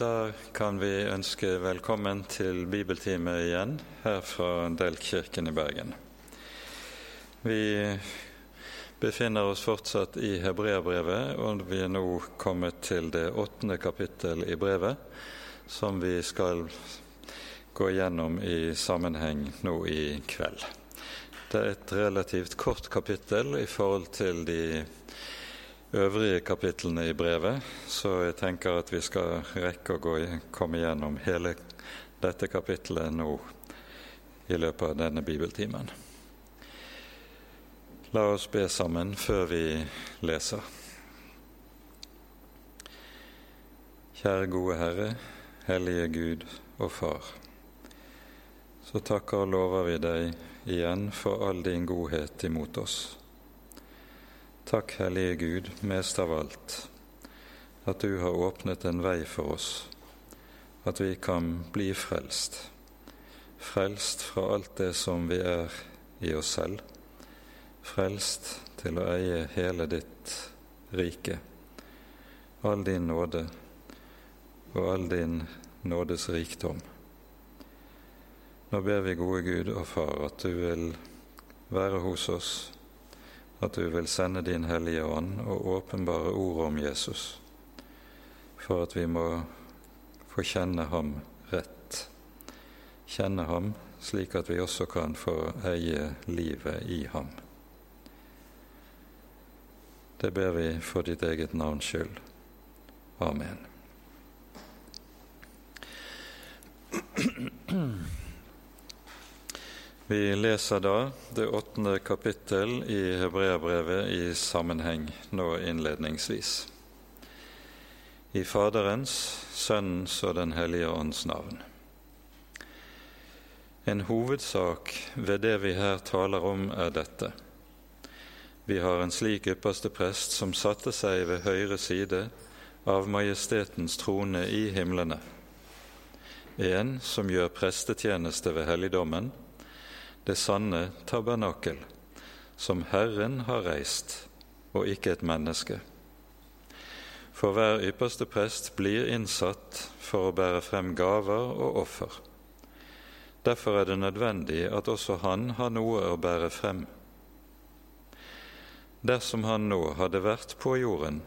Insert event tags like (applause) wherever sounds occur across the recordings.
Da kan vi ønske velkommen til bibeltime igjen her fra Delkirken i Bergen. Vi befinner oss fortsatt i Hebreabrevet, og vi er nå kommet til det åttende kapittel i brevet, som vi skal gå gjennom i sammenheng nå i kveld. Det er et relativt kort kapittel i forhold til de øvrige kapitlene i brevet, så jeg tenker at vi skal rekke å gå, komme gjennom hele dette kapittelet nå i løpet av denne bibeltimen. La oss be sammen før vi leser. Kjære gode Herre, hellige Gud og Far. Så takker og lover vi deg igjen for all din godhet imot oss. Takk, Hellige Gud, mest av alt, at du har åpnet en vei for oss, at vi kan bli frelst. Frelst fra alt det som vi er i oss selv. Frelst til å eie hele ditt rike, all din nåde og all din nådes rikdom. Nå ber vi, gode Gud og Far, at du vil være hos oss at du vil sende din Hellige Ånd og åpenbare ordet om Jesus, for at vi må få kjenne ham rett. Kjenne ham slik at vi også kan få eie livet i ham. Det ber vi for ditt eget navns skyld. Amen. (clears throat) Vi leser da det åttende kapittel i Hebreabrevet i sammenheng nå innledningsvis. I Faderens, Sønnens og Den hellige ånds navn. En hovedsak ved det vi her taler om, er dette. Vi har en slik ypperste prest som satte seg ved høyre side av Majestetens trone i himlene, en som gjør prestetjeneste ved helligdommen, det sanne tabernakel, som Herren har reist, og ikke et menneske. For hver ypperste prest blir innsatt for å bære frem gaver og offer. Derfor er det nødvendig at også han har noe å bære frem. Dersom han nå hadde vært på jorden,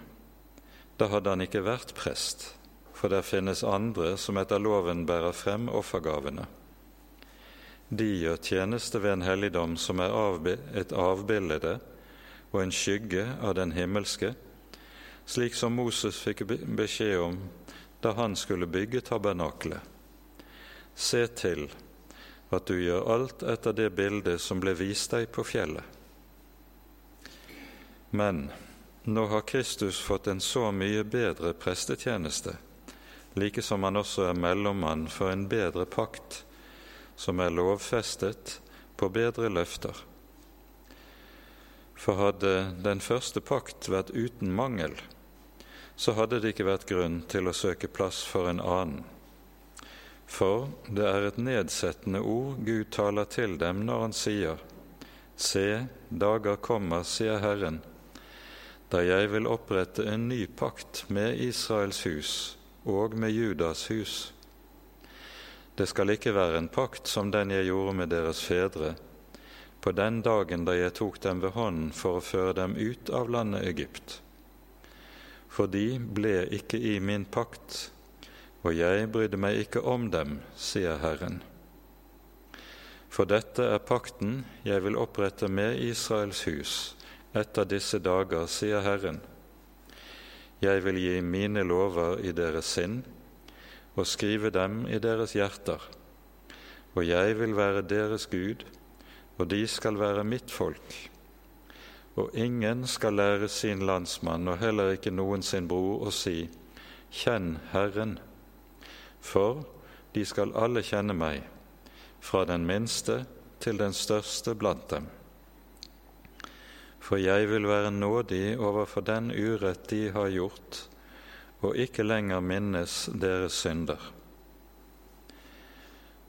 da hadde han ikke vært prest, for der finnes andre som etter loven bærer frem offergavene de gjør tjeneste ved en helligdom som er et avbilde og en skygge av den himmelske, slik som Moses fikk beskjed om da han skulle bygge tabernaklet. Se til at du gjør alt etter det bildet som ble vist deg på fjellet. Men nå har Kristus fått en så mye bedre prestetjeneste, like som han også er mellommann for en bedre pakt, som er lovfestet på bedre løfter. For hadde den første pakt vært uten mangel, så hadde det ikke vært grunn til å søke plass for en annen. For det er et nedsettende ord Gud taler til dem når han sier:" Se, dager kommer, sier Herren, da jeg vil opprette en ny pakt med Israels hus og med Judas hus det skal ikke være en pakt som den jeg gjorde med deres fedre, på den dagen da jeg tok dem ved hånden for å føre dem ut av landet Egypt. For de ble ikke i min pakt, og jeg brydde meg ikke om dem, sier Herren. For dette er pakten jeg vil opprette med Israels hus etter disse dager, sier Herren. Jeg vil gi mine lover i deres sinn, og skrive dem i deres hjerter. Og jeg vil være deres Gud, og de skal være mitt folk. Og ingen skal lære sin landsmann, og heller ikke noen sin bror, å si:" Kjenn Herren, for de skal alle kjenne meg, fra den minste til den største blant dem. For jeg vil være nådig overfor den urett de har gjort, og ikke lenger minnes deres synder.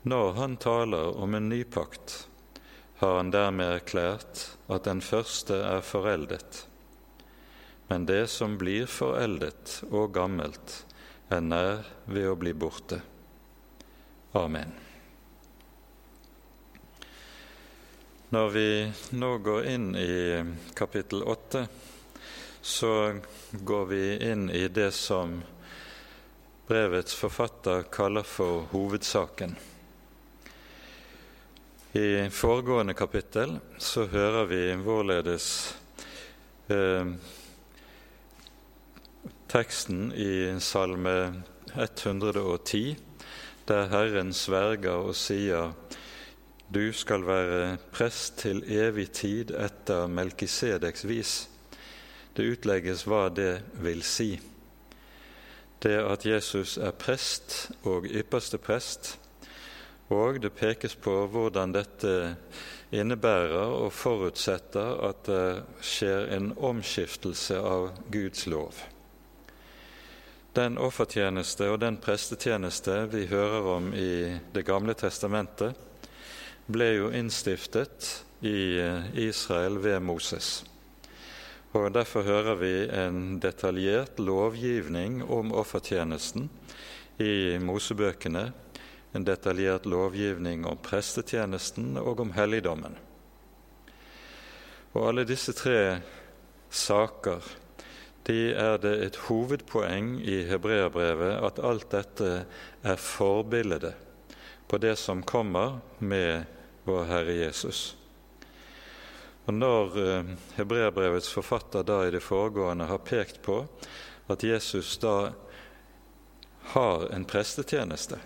Når han taler om en ny pakt, har han dermed erklært at den første er foreldet. Men det som blir foreldet og gammelt, er nær ved å bli borte. Amen. Når vi nå går inn i kapittel åtte, så går vi inn i det som brevets forfatter kaller for hovedsaken. I foregående kapittel så hører vi hvorledes eh, teksten i Salme 110, der Herren sverger og sier du skal være prest til evig tid etter Melkisedeks vis. Det utlegges hva det vil si. Det at Jesus er prest og ypperste prest, og det pekes på hvordan dette innebærer og forutsetter at det skjer en omskiftelse av Guds lov. Den offertjeneste og den prestetjeneste vi hører om i Det gamle testamentet, ble jo innstiftet i eh, Israel ved Moses. Og Derfor hører vi en detaljert lovgivning om offertjenesten i Mosebøkene, en detaljert lovgivning om prestetjenesten og om helligdommen. Og alle disse tre saker de er det et hovedpoeng i hebreerbrevet at alt dette er forbildet på det som kommer med vår Herre Jesus. Og Når eh, hebreerbrevets forfatter da i det foregående har pekt på at Jesus da har en prestetjeneste,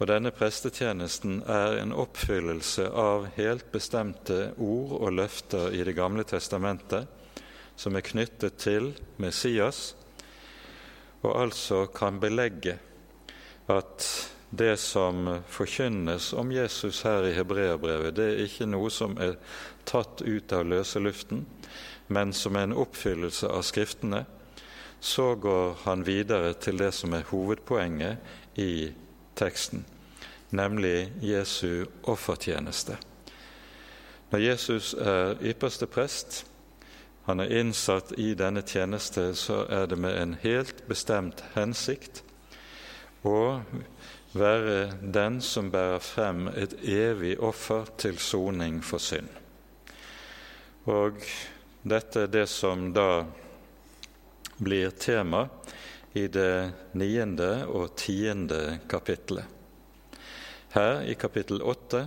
og denne prestetjenesten er en oppfyllelse av helt bestemte ord og løfter i Det gamle testamentet, som er knyttet til Messias, og altså kan belegge at det som forkynnes om Jesus her i hebreerbrevet, det er ikke noe som er tatt ut av løse luften, men som er en oppfyllelse av Skriftene, så går han videre til det som er hovedpoenget i teksten, nemlig Jesu offertjeneste. Når Jesus er ypperste prest, han er innsatt i denne tjeneste, så er det med en helt bestemt hensikt å være den som bærer frem et evig offer til soning for synd. Og dette er det som da blir tema i det niende og tiende kapitlet. Her i kapittel åtte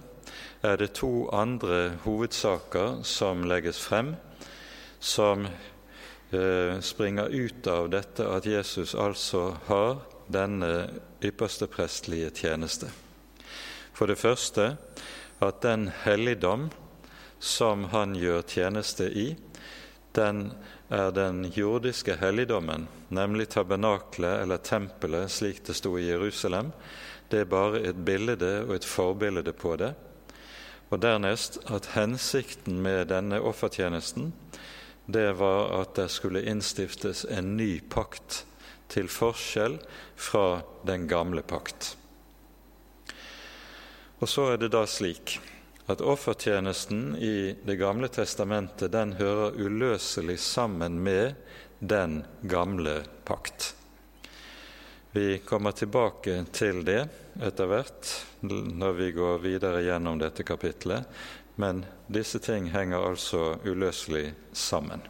er det to andre hovedsaker som legges frem som eh, springer ut av dette at Jesus altså har denne ypperste prestlige tjeneste. For det første at den helligdom som han gjør tjeneste i, den er den jordiske helligdommen, nemlig tabernaklet eller tempelet slik det sto i Jerusalem. Det er bare et bilde og et forbilde på det. Og dernest at hensikten med denne offertjenesten det var at det skulle innstiftes en ny pakt, til forskjell fra den gamle pakt. Og så er det da slik at offertjenesten i Det gamle testamentet den hører uløselig sammen med den gamle pakt. Vi kommer tilbake til det etter hvert når vi går videre gjennom dette kapitlet, men disse ting henger altså uløselig sammen.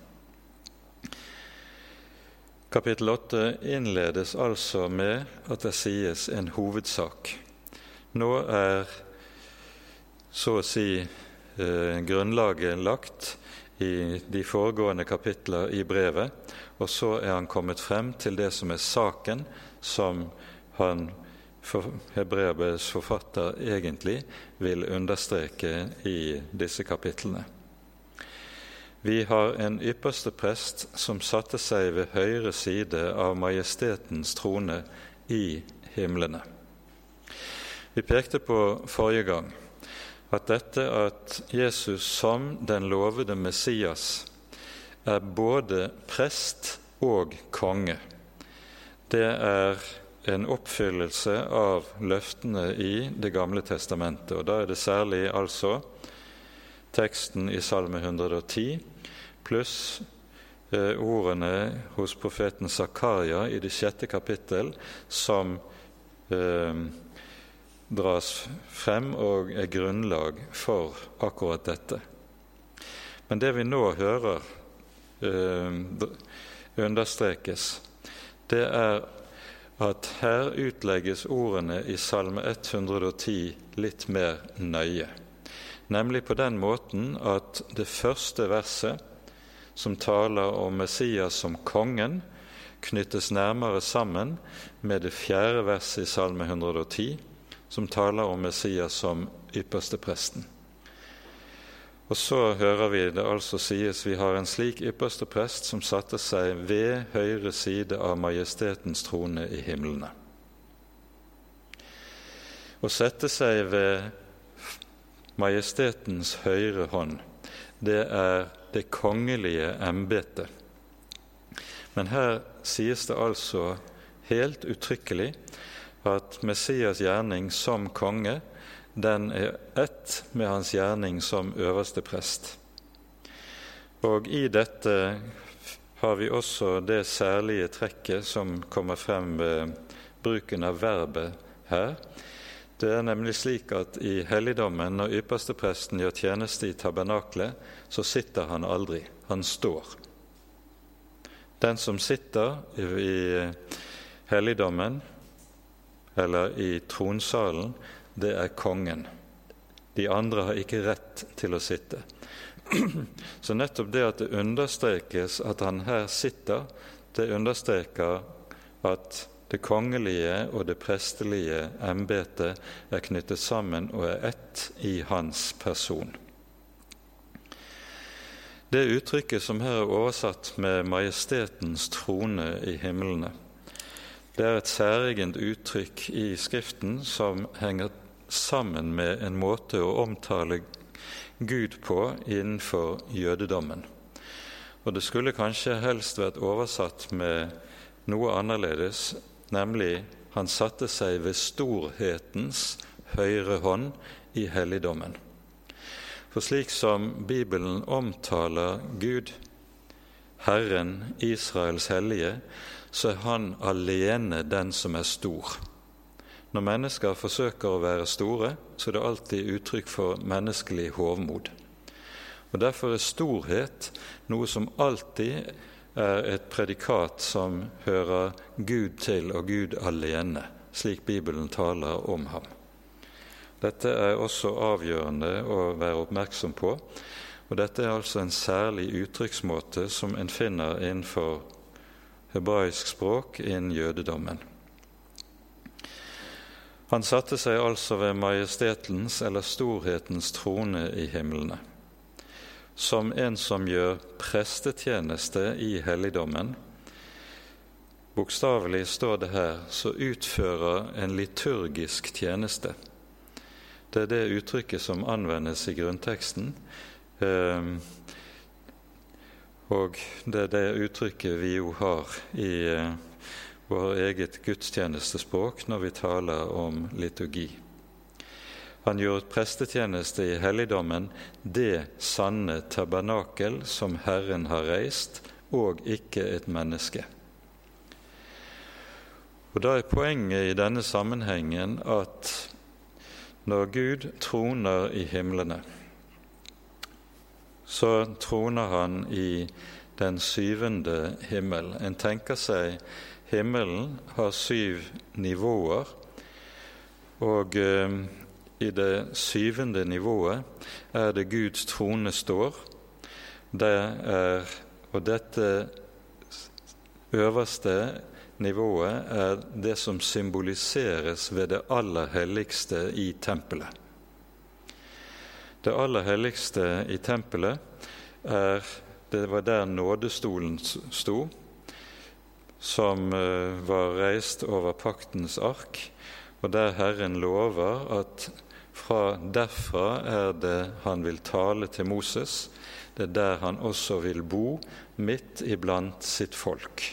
Kapittel 8 innledes altså med at det sies en hovedsak. Nå er så å si eh, grunnlaget lagt i de foregående kapitler i brevet, og så er han kommet frem til det som er saken som han for Hebreabes forfatter egentlig vil understreke i disse kapitlene. Vi har en ypperste prest som satte seg ved høyre side av majestetens trone i himlene. Vi pekte på forrige gang at dette at Jesus som den lovede Messias er både prest og konge, det er en oppfyllelse av løftene i Det gamle testamentet. Og Da er det særlig altså teksten i Salme 110 pluss eh, ordene hos profeten Zakaria i det sjette kapittel som eh, dras frem og er grunnlag for akkurat dette. Men det vi nå hører eh, understrekes, det er at her utlegges ordene i Salme 110 litt mer nøye nemlig på den måten at det første verset, som taler om Messias som kongen, knyttes nærmere sammen med det fjerde verset i Salme 110, som taler om Messias som ypperste presten. Og så hører vi det altså sies vi har en slik ypperste prest som satte seg ved høyre side av majestetens trone i himlene. Å sette seg ved Majestetens høyre hånd, det er det kongelige embetet. Men her sies det altså helt uttrykkelig at Messias' gjerning som konge, den er ett med hans gjerning som øverste prest. Og i dette har vi også det særlige trekket som kommer frem ved bruken av verbet her, det er nemlig slik at i helligdommen, når ypperstepresten gjør tjeneste i tabernaklet, så sitter han aldri. Han står. Den som sitter i helligdommen, eller i tronsalen, det er kongen. De andre har ikke rett til å sitte. (clears throat) Så nettopp det at det understrekes at han her sitter, det understreker at det kongelige og det prestelige embetet er knyttet sammen og er ett i hans person. Det uttrykket som her er oversatt med 'majestetens trone i himlene', det er et særegent uttrykk i Skriften som henger sammen med en måte å omtale Gud på innenfor jødedommen. Og Det skulle kanskje helst vært oversatt med noe annerledes, nemlig han satte seg ved storhetens høyre hånd i helligdommen. For slik som Bibelen omtaler Gud, Herren, Israels hellige, så er han alene den som er stor. Når mennesker forsøker å være store, så er det alltid uttrykk for menneskelig hovmod. Og Derfor er storhet noe som alltid er et predikat som hører Gud til og Gud alene, slik Bibelen taler om ham. Dette er også avgjørende å være oppmerksom på, og dette er altså en særlig uttrykksmåte som en finner innenfor hebraisk språk innen jødedommen. Han satte seg altså ved majestetens eller storhetens trone i himlene som en som gjør prestetjeneste i helligdommen. Bokstavelig står det her så utfører en liturgisk tjeneste. Det er det uttrykket som anvendes i grunnteksten. Ehm, og det er det uttrykket vi jo har i eh, vår eget gudstjenestespråk når vi taler om liturgi. Han gjorde prestetjeneste i helligdommen, det sanne tabernakel som Herren har reist, og ikke et menneske. Og Da er poenget i denne sammenhengen at når Gud troner i himlene, så troner han i den syvende himmel. En tenker seg himmelen har syv nivåer, og eh, i det syvende nivået er det Guds trone står. Det er, og dette øverste nivået er det som symboliseres ved det aller helligste i tempelet. Det aller helligste i tempelet er Det var der nådestolen sto, som eh, var reist over paktens ark, og der Herren lover at fra derfra er det han vil tale til Moses. Det er der han også vil bo, midt iblant sitt folk.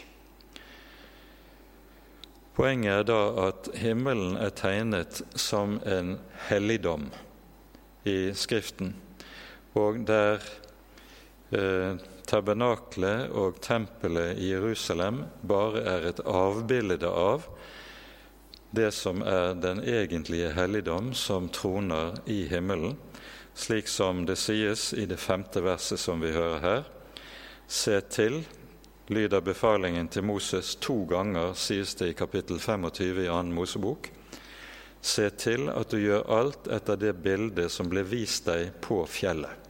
Poenget er da at himmelen er tegnet som en helligdom i Skriften, og der eh, tabernaklet og tempelet i Jerusalem bare er et avbilde av det som er den egentlige helligdom som troner i himmelen, slik som det sies i det femte verset som vi hører her. Se til, lyder befalingen til Moses to ganger, sies det i kapittel 25 i 2. Mosebok. Se til at du gjør alt etter det bildet som ble vist deg på fjellet.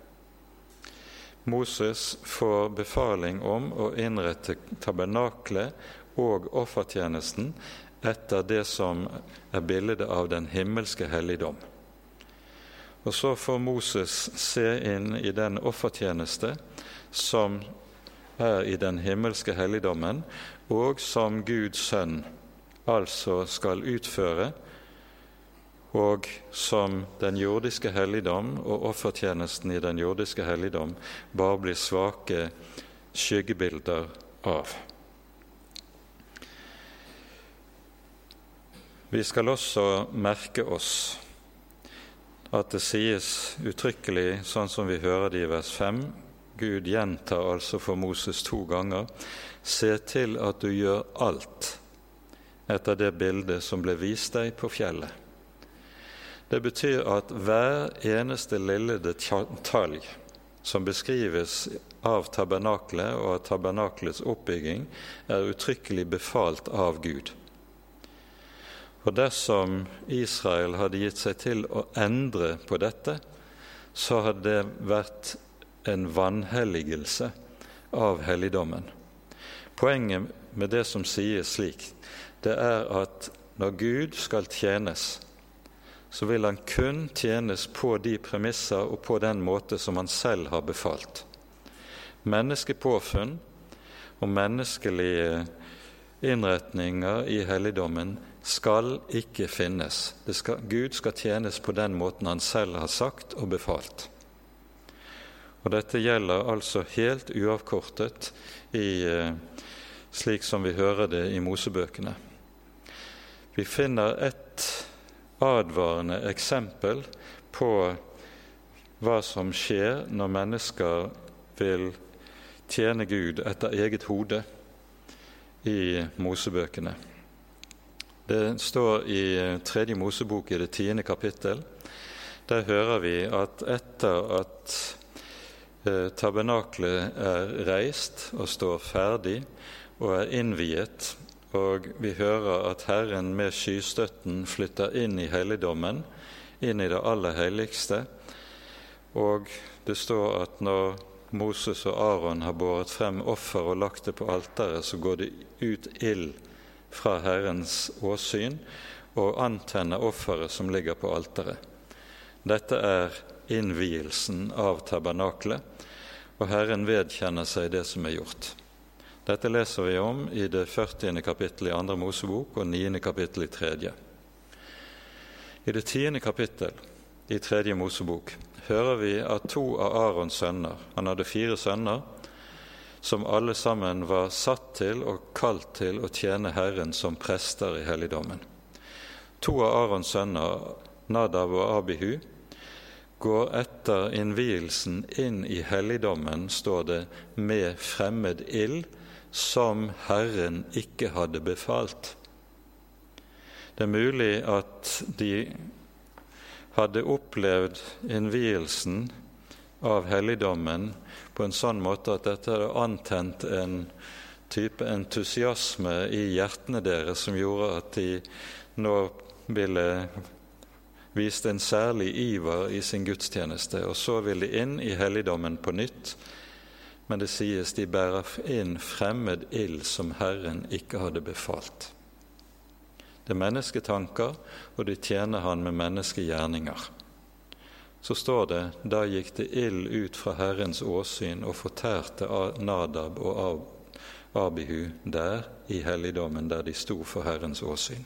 Moses får befaling om å innrette tabernaklet og offertjenesten etter det som er bildet av den himmelske helligdom. Og så får Moses se inn i den offertjeneste som er i den himmelske helligdommen, og som Guds sønn altså skal utføre, og som den jordiske helligdom og offertjenesten i den jordiske helligdom bare blir svake skyggebilder av. Vi skal også merke oss at det sies uttrykkelig, sånn som vi hører det i vers 5. Gud gjentar altså for Moses to ganger Se til at du gjør alt etter det bildet som ble vist deg på fjellet. Det betyr at hver eneste lille detalj som beskrives av tabernaklet og av tabernaklets oppbygging, er uttrykkelig befalt av Gud. Og dersom Israel hadde gitt seg til å endre på dette, så hadde det vært en vanhelligelse av helligdommen. Poenget med det som sies slik, det er at når Gud skal tjenes, så vil han kun tjenes på de premisser og på den måte som han selv har befalt. Menneskepåfunn og menneskelige innretninger i helligdommen skal ikke finnes. Skal, Gud skal tjenes på den måten han selv har sagt og befalt. Og Dette gjelder altså helt uavkortet i, eh, slik som vi hører det i Mosebøkene. Vi finner et advarende eksempel på hva som skjer når mennesker vil tjene Gud etter eget hode i Mosebøkene. Det står i Tredje Mosebok i det tiende kapittel. Der hører vi at etter at eh, tabernaklet er reist og står ferdig og er innviet, og vi hører at Herren med skystøtten flytter inn i helligdommen, inn i det aller helligste, og det står at når Moses og Aron har båret frem offer og lagt det på alteret, så går det ut ild fra Herrens åsyn og antenne offeret som ligger på alteret. Dette er innvielsen av tabernaklet, og Herren vedkjenner seg det som er gjort. Dette leser vi om i det 40. kapittel i andre Mosebok og 9. kapittel i tredje. I det tiende kapittel i tredje Mosebok hører vi at to av Arons sønner Han hadde fire sønner som alle sammen var satt til og kalt til å tjene Herren som prester i helligdommen. To av Arons sønner, Nadab og Abihu, går etter innvielsen inn i helligdommen, står det, med fremmed ild, som Herren ikke hadde befalt. Det er mulig at de hadde opplevd innvielsen av helligdommen på en sånn måte at dette hadde antent en type entusiasme i hjertene deres som gjorde at de nå ville viste en særlig iver i sin gudstjeneste, og så vil de inn i helligdommen på nytt. Men det sies de bærer inn fremmed ild som Herren ikke hadde befalt. Det er mennesketanker, og de tjener Han med menneskegjerninger så står det da gikk det ild ut fra Herrens åsyn og fortærte Nadab og Abihu der i helligdommen der de sto for Herrens åsyn.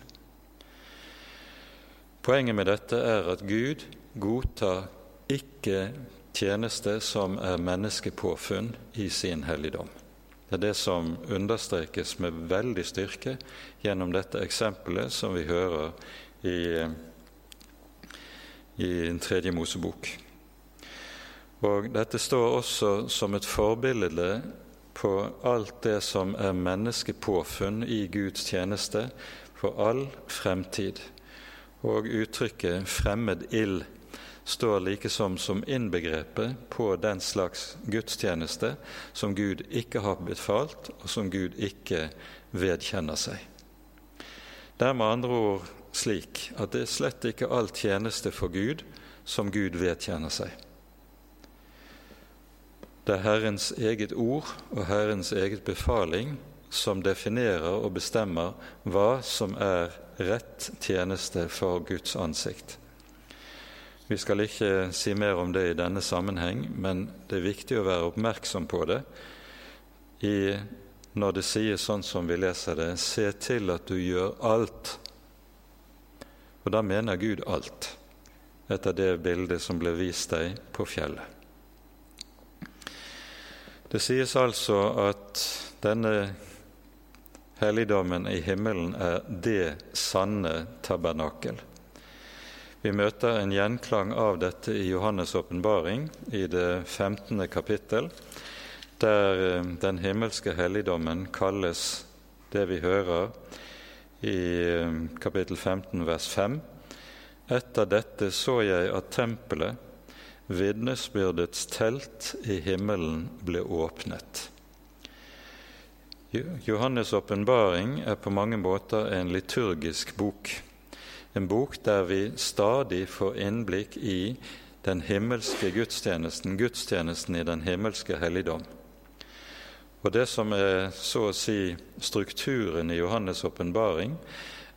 Poenget med dette er at Gud godtar ikke tjeneste som er menneskepåfunn i sin helligdom. Det er det som understrekes med veldig styrke gjennom dette eksempelet som vi hører i i tredje Mosebok. Og dette står også som et forbilde på alt det som er menneskepåfunn i Guds tjeneste for all fremtid. Og uttrykket 'fremmed ild' står likesom som innbegrepet på den slags gudstjeneste som Gud ikke har befalt, og som Gud ikke vedkjenner seg. Det er med andre ord slik at det er slett ikke all tjeneste for Gud som Gud vedtjener seg. Det er Herrens eget ord og Herrens eget befaling som definerer og bestemmer hva som er rett tjeneste for Guds ansikt. Vi skal ikke si mer om det i denne sammenheng, men det er viktig å være oppmerksom på det når det sies sånn som vi leser det, se til at du gjør alt. Og da mener Gud alt, etter det bildet som ble vist deg på fjellet. Det sies altså at denne helligdommen i himmelen er det sanne tabernakel. Vi møter en gjenklang av dette i Johannes' åpenbaring i det 15. kapittel, der eh, den himmelske helligdommen kalles det vi hører i eh, kapittel 15 vers 5. Etter dette så jeg at tempelet, vitnesbyrdets telt i himmelen, ble åpnet. Johannes' åpenbaring er på mange måter en liturgisk bok en bok der vi stadig får innblikk i den himmelske gudstjenesten, gudstjenesten i den himmelske helligdom. Og Det som er så å si strukturen i Johannes' åpenbaring,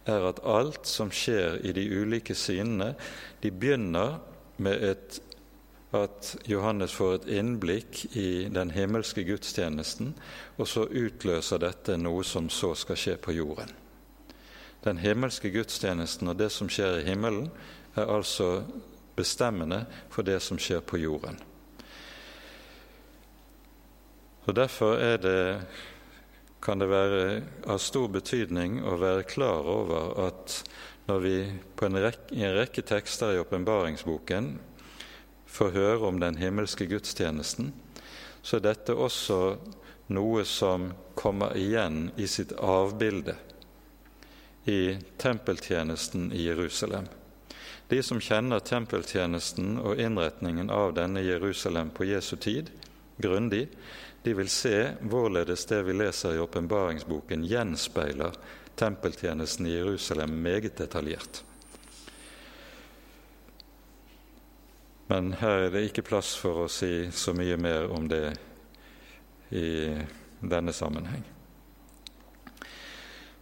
er at alt som skjer i de ulike synene, de begynner med et, at Johannes får et innblikk i den himmelske gudstjenesten, og så utløser dette noe som så skal skje på jorden. Den himmelske gudstjenesten og det som skjer i himmelen, er altså bestemmende for det som skjer på jorden. Og Derfor det, kan det være av stor betydning å være klar over at når vi en rekke, i en rekke tekster i åpenbaringsboken får høre om den himmelske gudstjenesten, så er dette også noe som kommer igjen i sitt avbilde i tempeltjenesten i Jerusalem. De som kjenner tempeltjenesten og innretningen av denne Jerusalem på Jesu tid grundig, de vil se hvorledes det vi leser i åpenbaringsboken, gjenspeiler tempeltjenesten i Jerusalem meget detaljert. Men her er det ikke plass for å si så mye mer om det i denne sammenheng.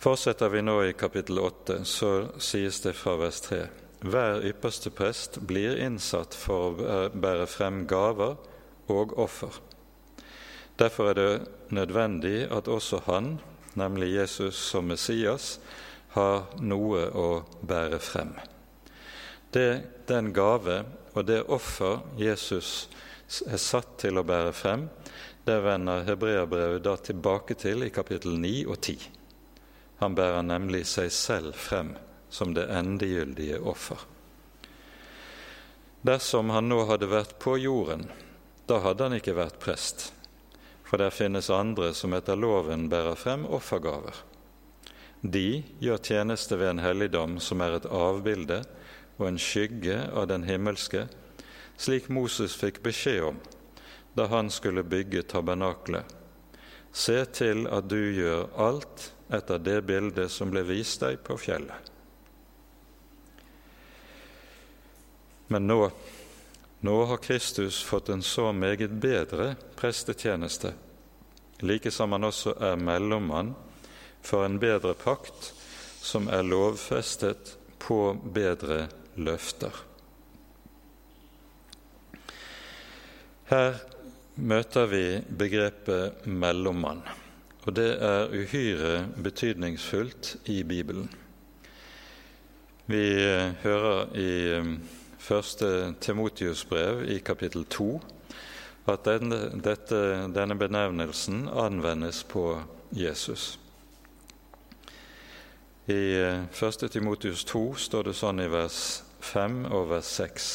Fortsetter vi nå i kapittel 8, så sies det fra vers 3.: Hver ypperste prest blir innsatt for å bære frem gaver og offer. Derfor er det nødvendig at også han, nemlig Jesus som Messias, har noe å bære frem. Det, den gave og det offer Jesus er satt til å bære frem, det vender hebreerbrevet da tilbake til i kapittel 9 og 10. Han bærer nemlig seg selv frem som det endegyldige offer. Dersom han nå hadde vært på jorden, da hadde han ikke vært prest, for der finnes andre som etter loven bærer frem offergaver. De gjør tjeneste ved en helligdom som er et avbilde og en skygge av den himmelske, slik Moses fikk beskjed om da han skulle bygge tabernaklet. Se til at du gjør alt etter det bildet som ble vist deg på fjellet. Men nå, nå har Kristus fått en så meget bedre prestetjeneste, like som han også er mellommann for en bedre pakt som er lovfestet på bedre løfter. Her møter vi begrepet mellommann. Og det er uhyre betydningsfullt i Bibelen. Vi eh, hører i eh, første Timotius brev i kapittel 2 at denne, dette, denne benevnelsen anvendes på Jesus. I eh, første Timotius 2 står det sånn i vers 5 og vers 6.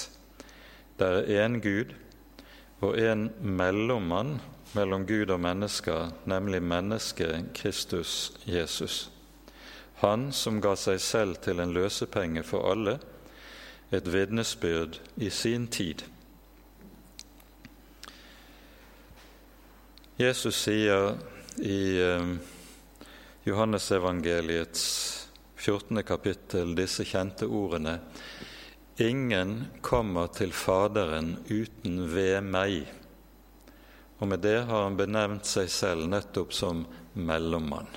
Det er én Gud og en mellommann mellom Gud og mennesker, nemlig mennesket Kristus Jesus. Han som ga seg selv til en løsepenge for alle, et vitnesbyrd i sin tid. Jesus sier i eh, Johannesevangeliets 14. kapittel disse kjente ordene Ingen kommer til Faderen uten ved meg. Og med det har han benevnt seg selv nettopp som mellommann.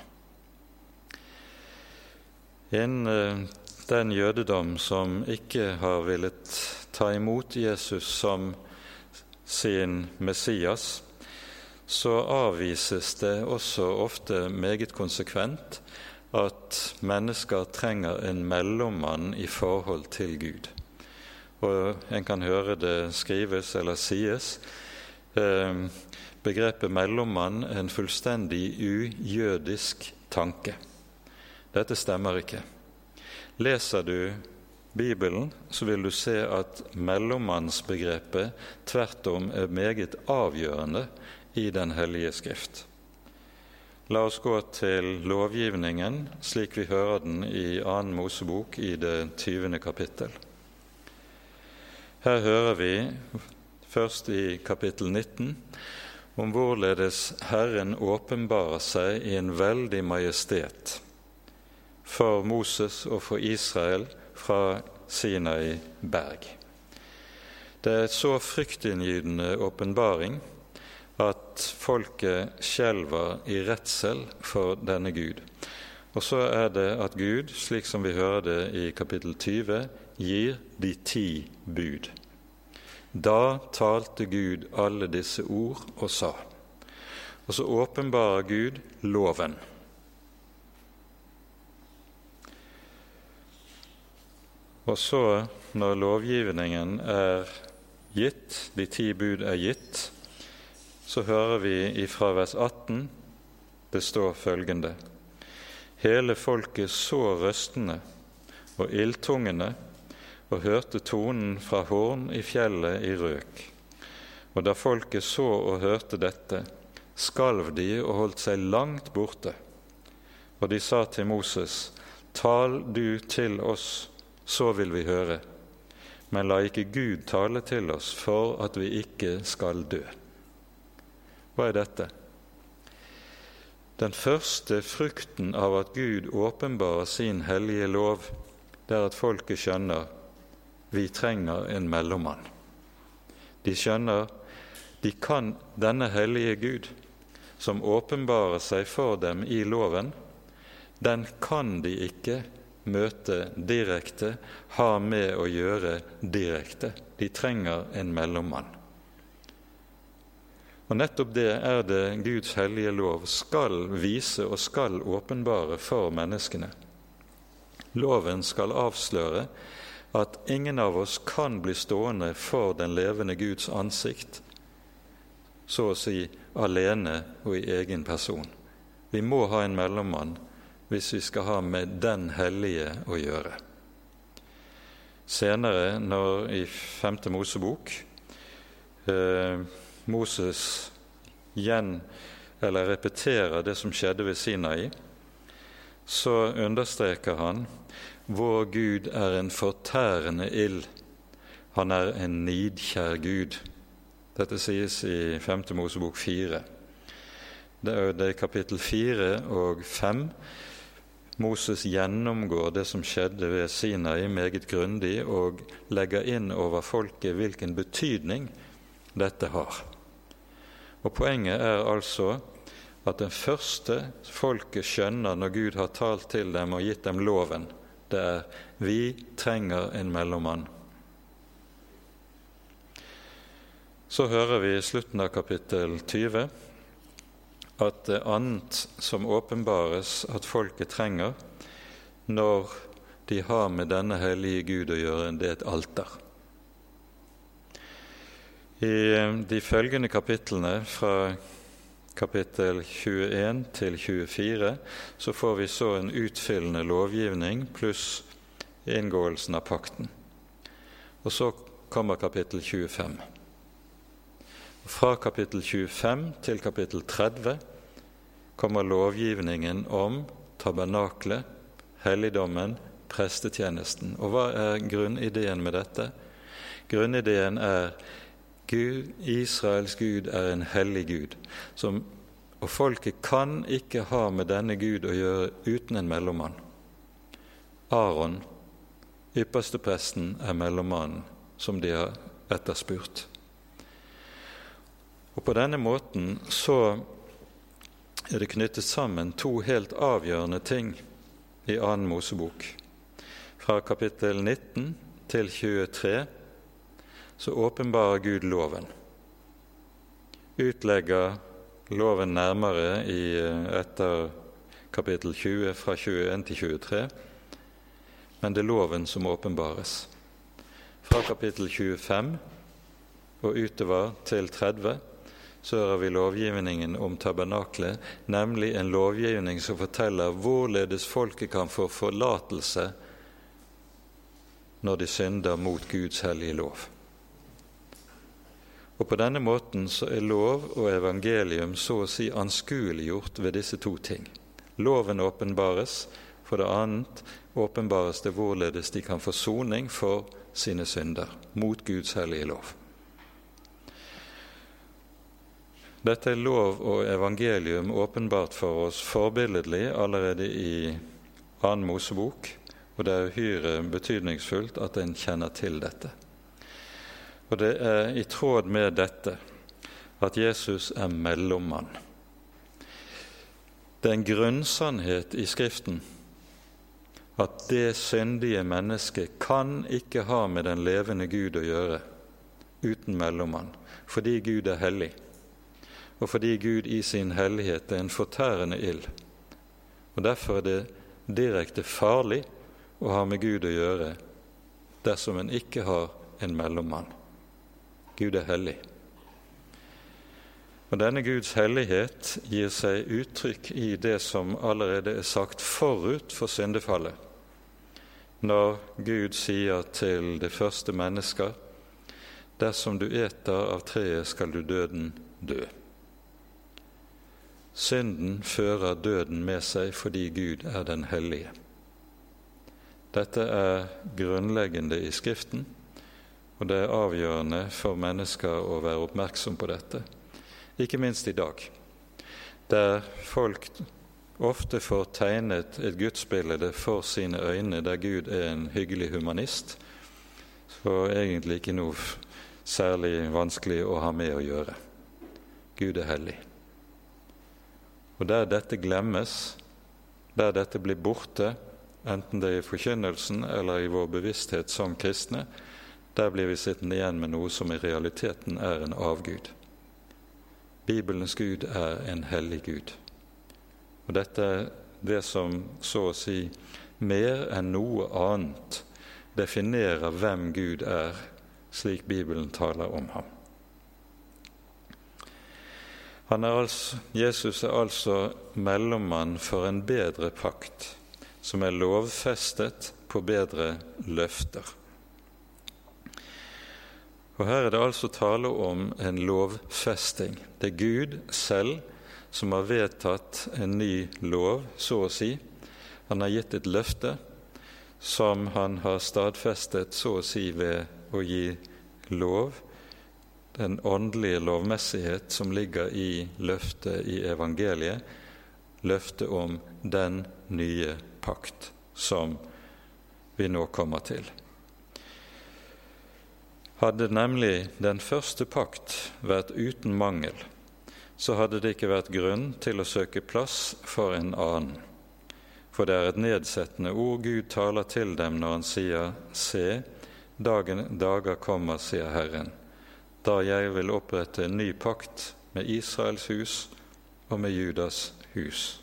En eh, den jødedom som ikke har villet ta imot Jesus som sin Messias, så avvises det også ofte meget konsekvent at mennesker trenger en mellommann i forhold til Gud og en kan høre det skrives eller sies. Eh, begrepet mellommann er en fullstendig ujødisk tanke. Dette stemmer ikke. Leser du Bibelen, så vil du se at mellommannsbegrepet tvert om er meget avgjørende i Den hellige skrift. La oss gå til lovgivningen slik vi hører den i 2. Mosebok i det 20. kapittel. Her hører vi først i kapittel 19 om hvorledes Herren åpenbarer seg i en veldig majestet for Moses og for Israel fra Sinai berg. Det er et så fryktinngytende åpenbaring at folket skjelver i redsel for denne Gud. Og så er det at Gud, slik som vi hører det i kapittel 20, gir de ti bud. Da talte Gud alle disse ord og sa. Og så åpenbarer Gud loven. Og så, når lovgivningen er gitt, de ti bud er gitt, så hører vi i vers 18 det står følgende Hele folket så røstene og ildtungene og hørte tonen fra horn i fjellet i røk. Og da folket så og hørte dette, skalv de og holdt seg langt borte. Og de sa til Moses, Tal du til oss, så vil vi høre. Men la ikke Gud tale til oss for at vi ikke skal dø. Hva er dette? Den første frukten av at Gud åpenbarer sin hellige lov, det er at folket skjønner vi trenger en mellommann. De skjønner de kan denne hellige Gud, som åpenbarer seg for dem i loven, den kan de ikke møte direkte, ha med å gjøre direkte. De trenger en mellommann. Og Nettopp det er det Guds hellige lov skal vise og skal åpenbare for menneskene. Loven skal avsløre at ingen av oss kan bli stående for den levende Guds ansikt, så å si alene og i egen person. Vi må ha en mellommann hvis vi skal ha med Den hellige å gjøre. Senere, når i femte Mosebok eh, Moses gjen, eller repeterer det som skjedde ved Sinai, så understreker han vår Gud er en fortærende ild. Han er en nidkjær Gud. Dette sies i 5. Mosebok 4. Det er kapittel 4 og 5 Moses gjennomgår det som skjedde ved Sinai meget grundig, og legger inn over folket hvilken betydning dette har. Og Poenget er altså at det første folket skjønner når Gud har talt til dem og gitt dem loven, det er vi trenger en mellommann. Så hører vi i slutten av kapittel 20 at det annet som åpenbares at folket trenger når de har med denne hellige Gud å gjøre, det er et alter. I de følgende kapitlene fra kapittel 21 til 24, så får vi så en utfyllende lovgivning pluss inngåelsen av pakten. Og så kommer kapittel 25. Fra kapittel 25 til kapittel 30 kommer lovgivningen om tabernaklet, helligdommen, prestetjenesten. Og hva er grunnideen med dette? Grunnideen er Gud, Israels Gud er en hellig Gud, som, og folket kan ikke ha med denne Gud å gjøre uten en mellommann. Aron, ypperste presten, er mellommannen som de har etterspurt. Og På denne måten så er det knyttet sammen to helt avgjørende ting i annen Mosebok. Fra kapittel 19 til 23 så åpenbarer Gud loven. Utlegger loven nærmere i, etter kapittel 20 fra 21 til 23, men det er loven som åpenbares. Fra kapittel 25 og utover til 30 så hører vi lovgivningen om tabernaklet, nemlig en lovgivning som forteller hvorledes folket kan få forlatelse når de synder mot Guds hellige lov. Og På denne måten så er lov og evangelium så å si anskueliggjort ved disse to ting. Loven åpenbares, for det annet åpenbares det hvorledes de kan få soning for sine synder mot Guds hellige lov. Dette er lov og evangelium åpenbart for oss forbilledlig allerede i annen Mosebok, og det er uhyre betydningsfullt at en kjenner til dette. Og det er i tråd med dette at Jesus er mellommann. Det er en grunnsannhet i Skriften at det syndige mennesket kan ikke ha med den levende Gud å gjøre uten mellommann, fordi Gud er hellig og fordi Gud i sin hellighet er en fortærende ild. Og Derfor er det direkte farlig å ha med Gud å gjøre dersom en ikke har en mellommann. Gud er hellig. Og Denne Guds hellighet gir seg uttrykk i det som allerede er sagt forut for syndefallet, når Gud sier til det første mennesket, dersom du eter av treet, skal du døden dø. Synden fører døden med seg fordi Gud er den hellige. Dette er grunnleggende i Skriften, og det er avgjørende for mennesker å være oppmerksom på dette, ikke minst i dag, der folk ofte får tegnet et gudsbilde for sine øyne der Gud er en hyggelig humanist, så egentlig ikke noe særlig vanskelig å ha med å gjøre. Gud er hellig. Og der dette glemmes, der dette blir borte, enten det er i forkynnelsen eller i vår bevissthet som kristne, der blir vi sittende igjen med noe som i realiteten er en avgud. Bibelens Gud er en hellig Gud. Og dette er det som så å si mer enn noe annet definerer hvem Gud er, slik Bibelen taler om ham. Er altså, Jesus er altså mellommann for en bedre pakt, som er lovfestet på bedre løfter. Og Her er det altså tale om en lovfesting. Det er Gud selv som har vedtatt en ny lov, så å si. Han har gitt et løfte som han har stadfestet, så å si, ved å gi lov den åndelige lovmessighet som ligger i løftet i evangeliet, løftet om den nye pakt som vi nå kommer til. Hadde nemlig den første pakt vært uten mangel, så hadde det ikke vært grunn til å søke plass for en annen. For det er et nedsettende ord Gud taler til dem når han sier:" Se, dagen, dager kommer, sier Herren, da jeg vil opprette en ny pakt med Israels hus og med Judas hus.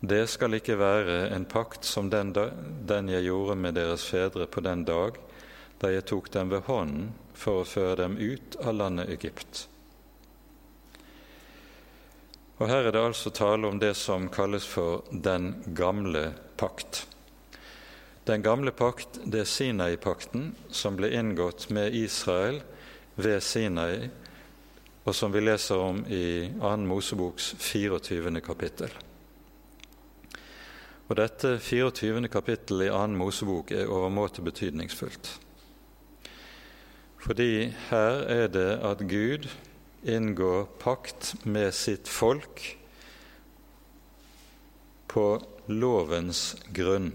Det skal ikke være en pakt som den, den jeg gjorde med deres fedre på den dag da jeg tok dem ved hånden for å føre dem ut av landet Egypt. Og Her er det altså tale om det som kalles for den gamle pakt. Den gamle pakt, det er Sinai-pakten, som ble inngått med Israel ved Sinai og som vi leser om i 2. Moseboks 24. kapittel. Og Dette 24. kapittel i 2. Mosebok er overmåte betydningsfullt. Fordi her er det at Gud inngår pakt med sitt folk på lovens grunn.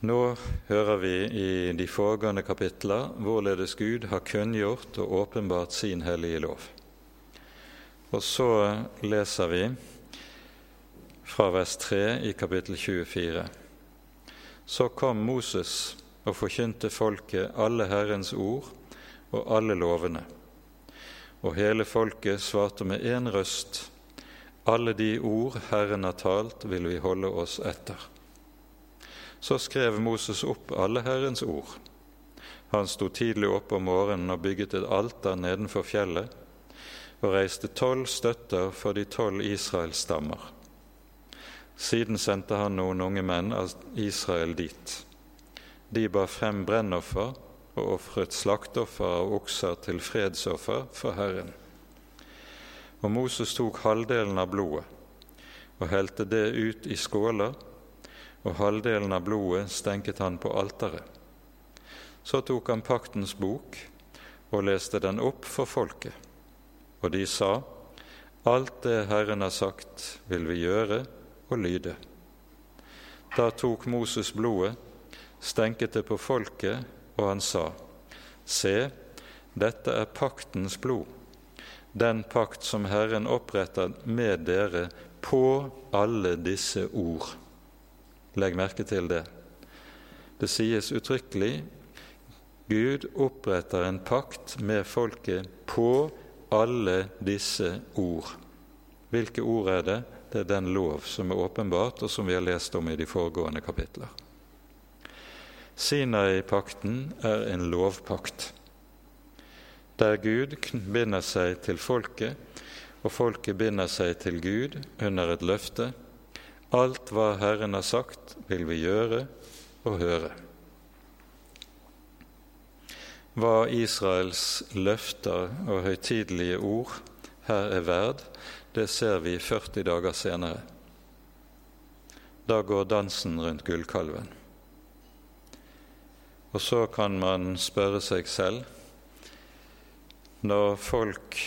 Nå hører vi i de foregående kapitler hvorledes Gud har kunngjort og åpenbart sin hellige lov. Og så leser vi fra vers 3 i kapittel 24. Så kom Moses og forkynte folket alle Herrens ord og alle lovene. Og hele folket svarte med én røst, alle de ord Herren har talt, vil vi holde oss etter. Så skrev Moses opp alle Herrens ord. Han sto tidlig opp om morgenen og bygget et alter nedenfor fjellet, og reiste tolv støtter for de tolv Israels stammer. Siden sendte han noen unge menn av Israel dit. De bar frem brennoffer og ofret slakteoffer av okser til fredsoffer for Herren. Og Moses tok halvdelen av blodet og helte det ut i skåler, og halvdelen av blodet stenket han på alteret. Så tok han paktens bok og leste den opp for folket, og de sa:" Alt det Herren har sagt, vil vi gjøre og lyde. Da tok Moses blodet stenket det på folket, og han sa:" Se, dette er paktens blod, den pakt som Herren oppretter med dere på alle disse ord. Legg merke til det. Det sies uttrykkelig Gud oppretter en pakt med folket på alle disse ord. Hvilke ord er det? Det er den lov som er åpenbart, og som vi har lest om i de foregående kapitler. Sinai-pakten er en lovpakt, der Gud binder seg til folket, og folket binder seg til Gud under et løfte. Alt hva Herren har sagt, vil vi gjøre og høre. Hva Israels løfter og høytidelige ord her er verd, det ser vi 40 dager senere. Da går dansen rundt gullkalven. Og så kan man spørre seg selv når folk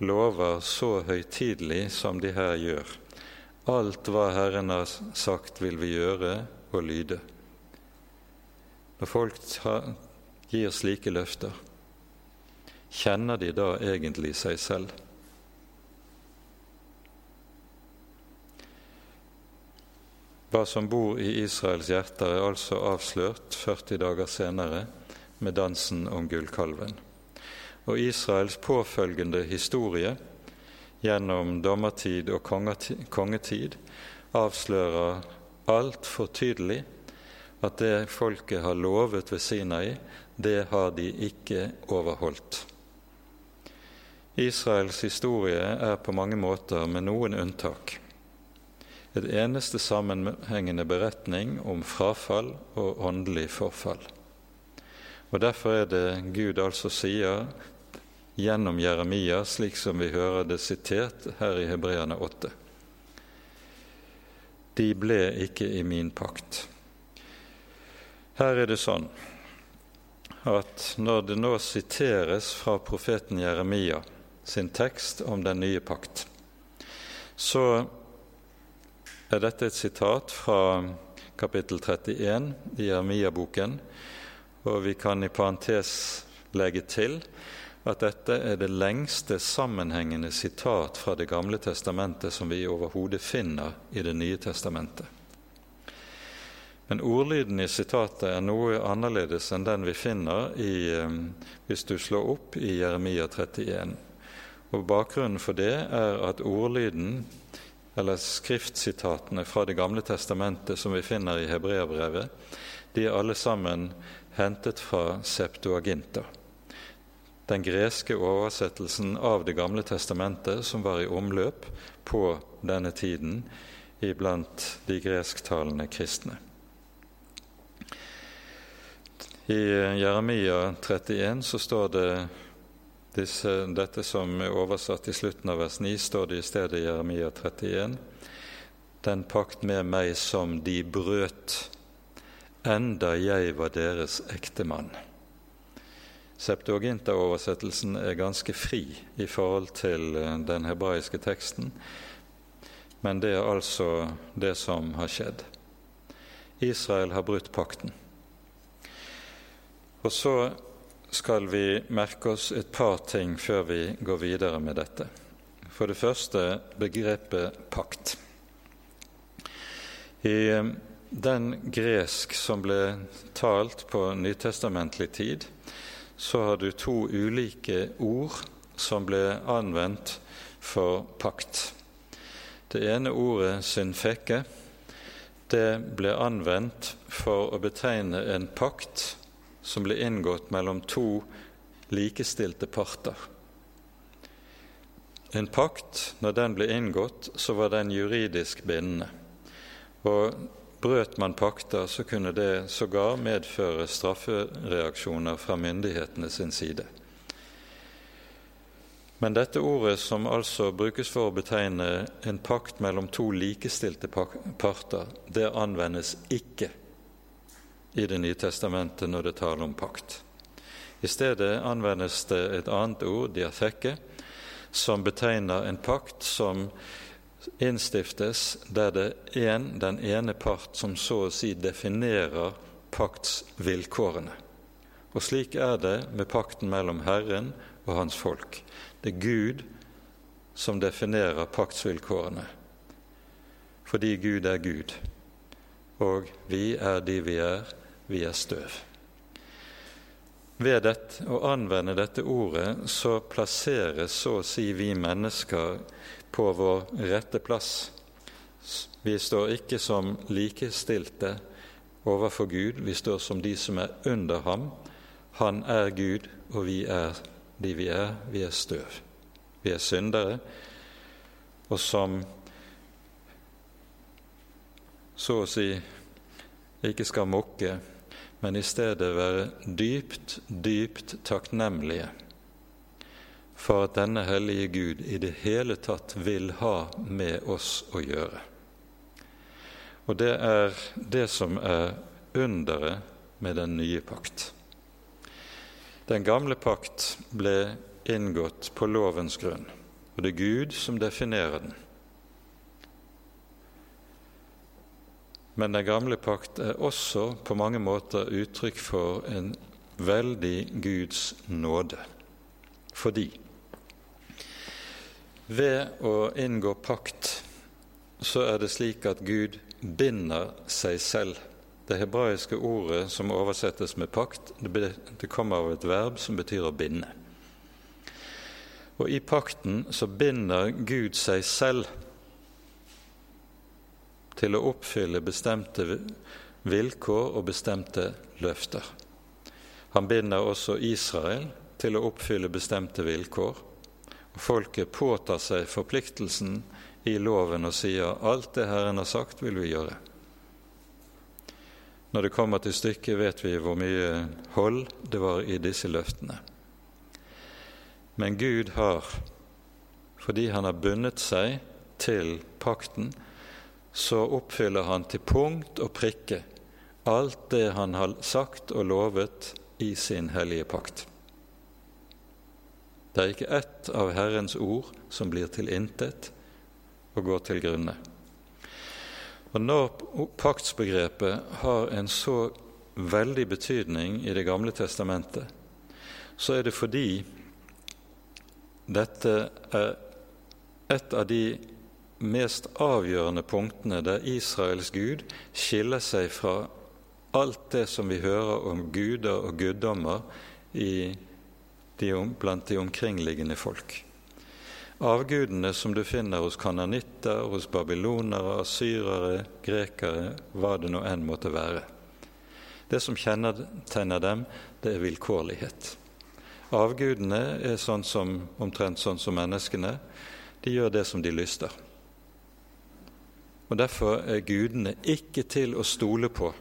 lover så høytidelig som de her gjør, alt hva Herren har sagt vil vi gjøre og lyde. Når folk gir slike løfter, kjenner de da egentlig seg selv? Hva som bor i Israels hjerter, er altså avslørt 40 dager senere med dansen om gullkalven. Og Israels påfølgende historie gjennom dommertid og kongetid avslører altfor tydelig at det folket har lovet ved Sinai, det har de ikke overholdt. Israels historie er på mange måter, med noen unntak, et eneste sammenhengende beretning om frafall og åndelig forfall. Og Derfor er det Gud altså sier gjennom Jeremia, slik som vi hører det sitert her i Hebreane 8. De ble ikke i min pakt. Her er det sånn at når det nå siteres fra profeten Jeremia sin tekst om den nye pakt, så er dette et sitat fra kapittel 31 i Jeremia-boken, og vi kan i parentes legge til at dette er det lengste sammenhengende sitat fra Det gamle testamentet som vi overhodet finner i Det nye testamentet. Men ordlyden i sitatet er noe annerledes enn den vi finner i, eh, hvis du slår opp i Jeremia 31. Og Bakgrunnen for det er at ordlyden eller skriftsitatene fra Det gamle testamentet som vi finner i hebreerbrevet, de er alle sammen hentet fra Septuaginta, den greske oversettelsen av Det gamle testamentet som var i omløp på denne tiden iblant de gresktalende kristne. I Jeremia 31 så står det Disse, dette som er oversatt i slutten av vers 9, står det i stedet i Jeremia 31. Den pakt med meg som de brøt, enda jeg var deres ektemann. Septuaginta-oversettelsen er ganske fri i forhold til eh, den hebraiske teksten, men det er altså det som har skjedd. Israel har brutt pakten. Og så skal vi merke oss et par ting før vi går videre med dette. For det første begrepet pakt. I eh, den gresk som ble talt på nytestamentlig tid, så har du to ulike ord som ble anvendt for pakt. Det ene ordet 'synfeke' det ble anvendt for å betegne en pakt som ble inngått mellom to likestilte parter. En pakt, når den ble inngått, så var den juridisk bindende. Og brøt man pakter, så kunne det sågar medføre straffereaksjoner fra myndighetene sin side. Men dette ordet, som altså brukes for å betegne en pakt mellom to likestilte parter, det anvendes ikke i Det nye testamentet når det taler om pakt. I stedet anvendes det et annet ord, diatheke, som betegner en pakt som innstiftes der det er en, den ene part som så å si definerer paktsvilkårene. Og slik er det med pakten mellom Herren og hans folk. Det er Gud som definerer paktsvilkårene, fordi Gud er Gud, og vi er de vi er, vi er støv. Ved dette, å anvende dette ordet så plasseres så å si vi mennesker på vår rette plass. Vi står ikke som likestilte overfor Gud, vi står som de som er under ham. Han er Gud, og vi er de vi er. Vi er støv. Vi er syndere, og som så å si ikke skal mukke men i stedet være dypt, dypt takknemlige for at denne hellige Gud i det hele tatt vil ha med oss å gjøre. Og det er det som er underet med den nye pakt. Den gamle pakt ble inngått på lovens grunn, og det er Gud som definerer den. Men den gamle pakt er også på mange måter uttrykk for en veldig Guds nåde. Fordi ved å inngå pakt så er det slik at Gud binder seg selv. Det hebraiske ordet som oversettes med pakt, det kommer av et verb som betyr å binde. Og i pakten så binder Gud seg selv til å oppfylle bestemte vilkår og bestemte løfter. Han binder også Israel til å oppfylle bestemte vilkår. Folket påtar seg forpliktelsen i loven og sier alt det Herren har sagt, vil vi gjøre. Når det kommer til stykket, vet vi hvor mye hold det var i disse løftene. Men Gud har, fordi han har bundet seg til pakten, så oppfyller han til punkt og prikke alt det han har sagt og lovet i sin hellige pakt. Det er ikke ett av Herrens ord som blir til intet og går til grunne. Og Når paktsbegrepet har en så veldig betydning i Det gamle testamentet, så er det fordi dette er et av de mest avgjørende punktene der Israels Gud skiller seg fra alt det som vi hører om guder og guddommer de, blant de omkringliggende folk. Avgudene som du finner hos kananitter, hos babylonere, asyrere, grekere, hva det nå enn måtte være. Det som kjennetegner dem, det er vilkårlighet. Avgudene er sånn som, omtrent sånn som menneskene. De gjør det som de lyster. Og Derfor er gudene ikke til å stole på,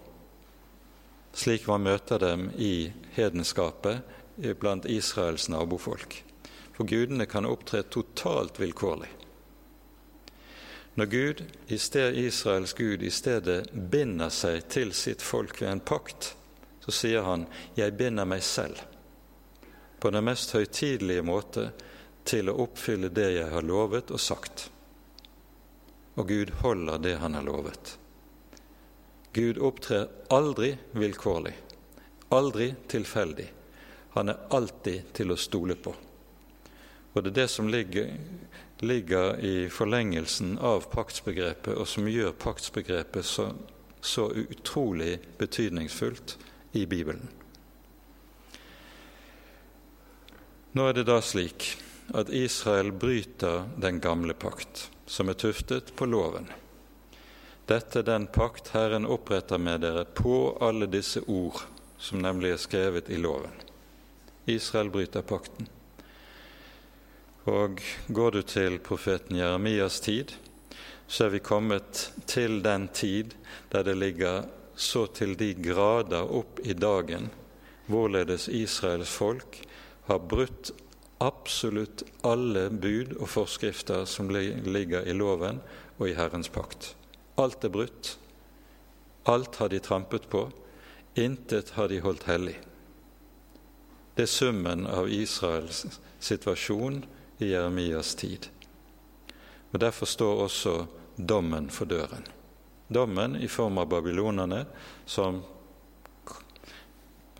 slik man møter dem i hedenskapet blant Israels nabofolk. for gudene kan opptre totalt vilkårlig. Når Gud, i sted, Israels Gud i stedet binder seg til sitt folk ved en pakt, så sier han 'jeg binder meg selv' på den mest høytidelige måte til å oppfylle det jeg har lovet og sagt. Og Gud holder det han har lovet. Gud opptrer aldri vilkårlig, aldri tilfeldig. Han er alltid til å stole på. Og det er det som ligger, ligger i forlengelsen av paktsbegrepet, og som gjør paktsbegrepet så, så utrolig betydningsfullt i Bibelen. Nå er det da slik at Israel bryter den gamle pakt, som er tuftet på loven. Dette er den pakt Herren oppretter med dere på alle disse ord, som nemlig er skrevet i loven. Israel bryter pakten. Og går du til profeten Jeremias tid, så er vi kommet til den tid der det ligger så til de grader opp i dagen hvorledes Israels folk har brutt absolutt alle bud og forskrifter som ligger i loven og i Herrens pakt. Alt er brutt. Alt har de trampet på. Intet har de holdt hellig. Det er summen av Israels situasjon i Jeremias tid. Og Derfor står også dommen for døren. Dommen i form av babylonerne som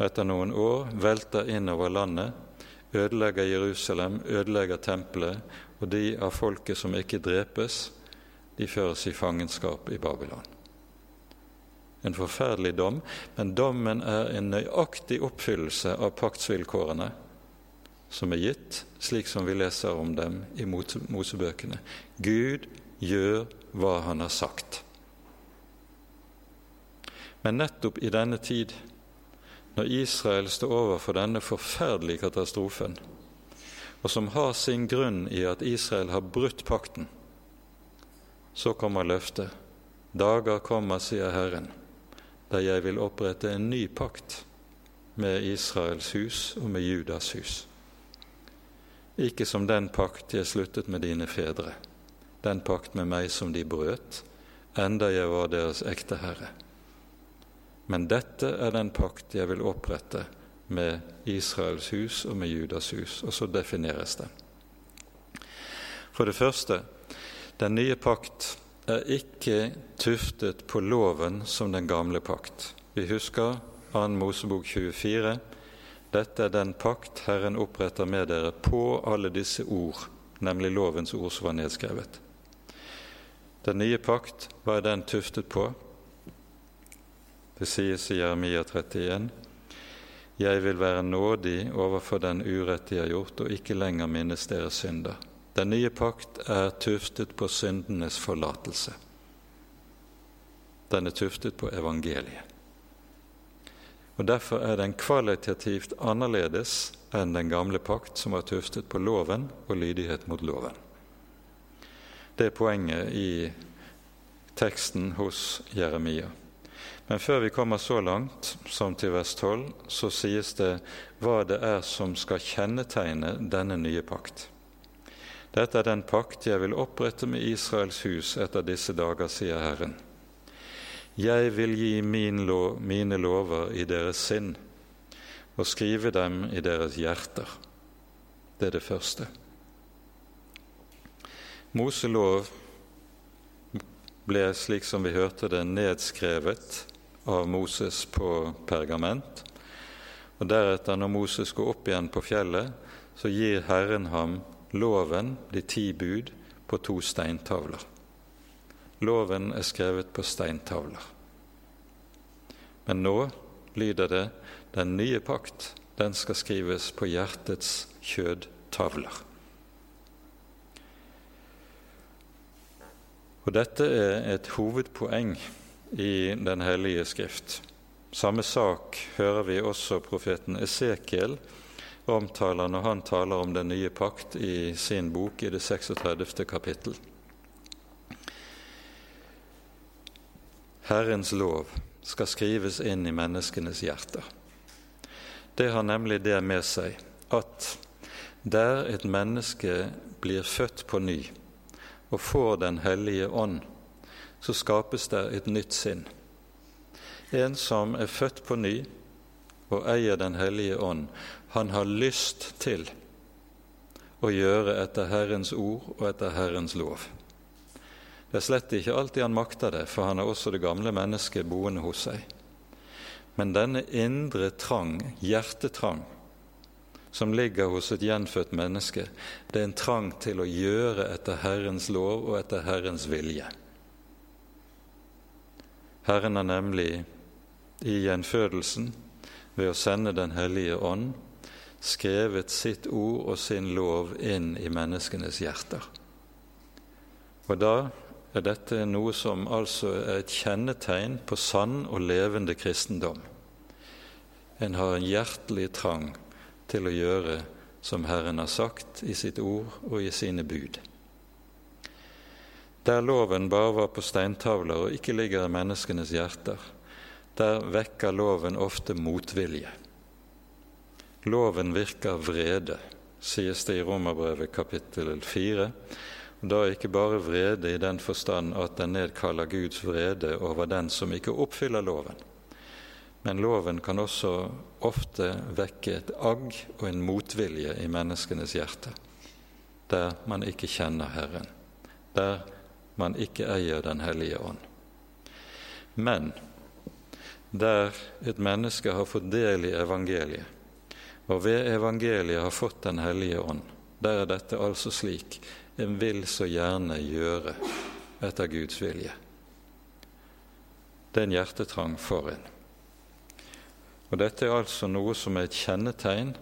etter noen år velter innover landet, ødelegger Jerusalem, ødelegger tempelet, og de av folket som ikke drepes, de føres i fangenskap i Babylon. En forferdelig dom, men dommen er en nøyaktig oppfyllelse av paktsvilkårene som er gitt, slik som vi leser om dem i Mosebøkene. Gud gjør hva han har sagt. Men nettopp i denne tid, når Israel står overfor denne forferdelige katastrofen, og som har sin grunn i at Israel har brutt pakten, så kommer løftet. Dager kommer, sier Herren, da jeg vil opprette en ny pakt med Israels hus og med Judas hus. Ikke som den pakt jeg sluttet med dine fedre, den pakt med meg som de brøt, enda jeg var deres ekte herre. Men dette er den pakt jeg vil opprette med Israels hus og med Judas hus. Og så defineres den. For det første den nye pakt er ikke tuftet på loven som den gamle pakt. Vi husker 2. Mosebok 24. Dette er den pakt Herren oppretter med dere på alle disse ord, nemlig lovens ord som var nedskrevet. Den nye pakt, hva er den tuftet på? Det sies i Jeremia 31.: Jeg vil være nådig overfor den urett de har gjort, og ikke lenger minnes deres synder. Den nye pakt er tuftet på syndenes forlatelse. Den er tuftet på evangeliet. Og Derfor er den kvalitativt annerledes enn den gamle pakt, som var tuftet på loven og lydighet mot loven. Det er poenget i teksten hos Jeremia. Men før vi kommer så langt som til vers 12, så sies det hva det er som skal kjennetegne denne nye pakt. Dette er den pakt jeg vil opprette med Israels hus etter disse dager, sier Herren. Jeg vil gi min lov, mine lover i deres sinn og skrive dem i deres hjerter. Det er det første. Moselov ble, slik som vi hørte det, nedskrevet av Moses på pergament. Og Deretter, når Moses går opp igjen på fjellet, så gir Herren ham loven, de ti bud, på to steintavler. Loven er skrevet på steintavler. Men nå lyder det den nye pakt, den skal skrives på hjertets kjødtavler. Og dette er et hovedpoeng i Den hellige skrift. Samme sak hører vi også profeten Esekiel omtaler når han taler om den nye pakt i sin bok i det 36. kapittel. Herrens lov skal skrives inn i menneskenes hjerter. Det har nemlig det med seg at der et menneske blir født på ny og får Den hellige ånd, så skapes det et nytt sinn. En som er født på ny og eier Den hellige ånd, han har lyst til å gjøre etter Herrens ord og etter Herrens lov. Det er slett ikke alltid han makter det, for han har også det gamle mennesket boende hos seg. Men denne indre trang, hjertetrang, som ligger hos et gjenfødt menneske, det er en trang til å gjøre etter Herrens lov og etter Herrens vilje. Herren har nemlig i gjenfødelsen, ved å sende Den hellige ånd, skrevet sitt ord og sin lov inn i menneskenes hjerter. Og da er dette noe som altså er et kjennetegn på sann og levende kristendom. En har en hjertelig trang til å gjøre som Herren har sagt i sitt ord og i sine bud. Der loven bare var på steintavler og ikke ligger i menneskenes hjerter, der vekker loven ofte motvilje. Loven virker vrede, sies det i Romerbrevet kapittel 4. Da ikke bare vrede i den forstand at den nedkaller Guds vrede over den som ikke oppfyller loven, men loven kan også ofte vekke et agg og en motvilje i menneskenes hjerte, der man ikke kjenner Herren, der man ikke eier Den hellige ånd. Men der et menneske har fått del i evangeliet, og ved evangeliet har fått Den hellige ånd, der er dette altså slik en vil så gjerne gjøre etter Guds vilje. Det er en hjertetrang for en. Og Dette er altså noe som er et kjennetegn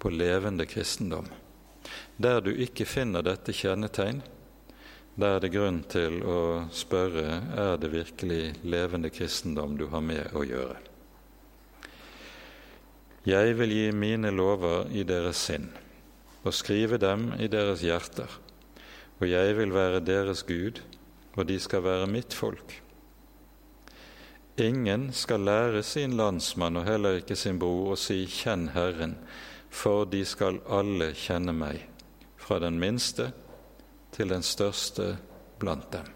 på levende kristendom. Der du ikke finner dette kjennetegn, der er det grunn til å spørre er det virkelig levende kristendom du har med å gjøre. Jeg vil gi mine lover i deres sinn og skrive dem i deres hjerter, og jeg vil være deres Gud, og de skal være mitt folk. Ingen skal lære sin landsmann og heller ikke sin bror å si 'Kjenn Herren', for de skal alle kjenne meg, fra den minste til den største blant dem.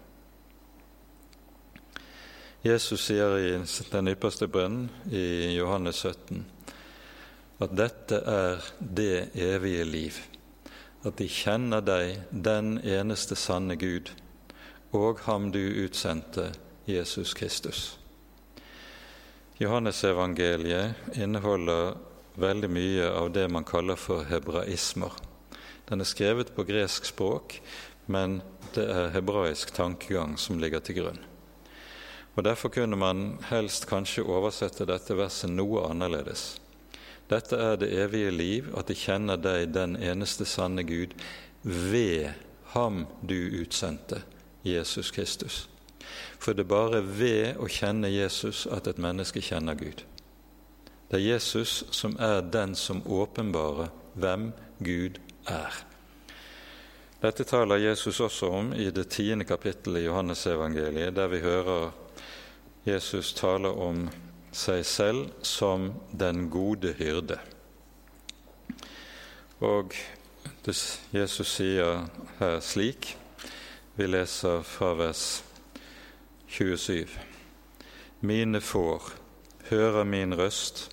Jesus sier i den ypperste brønnen i Johannes 17 at dette er det evige liv, at de kjenner deg, den eneste sanne Gud, og ham du utsendte, Jesus Kristus. Johannesevangeliet inneholder veldig mye av det man kaller for hebraismer. Den er skrevet på gresk språk, men det er hebraisk tankegang som ligger til grunn. Og Derfor kunne man helst kanskje oversette dette verset noe annerledes. Dette er det evige liv, at de kjenner deg, den eneste sanne Gud, ved ham du utsendte, Jesus Kristus. For det er bare ved å kjenne Jesus at et menneske kjenner Gud. Det er Jesus som er den som åpenbarer hvem Gud er. Dette taler Jesus også om i det tiende kapittelet i Johannesevangeliet, der vi hører Jesus tale om seg selv som den gode hyrde. Og Jesus sier her slik, vi leser fra vers 27. Mine får hører min røst,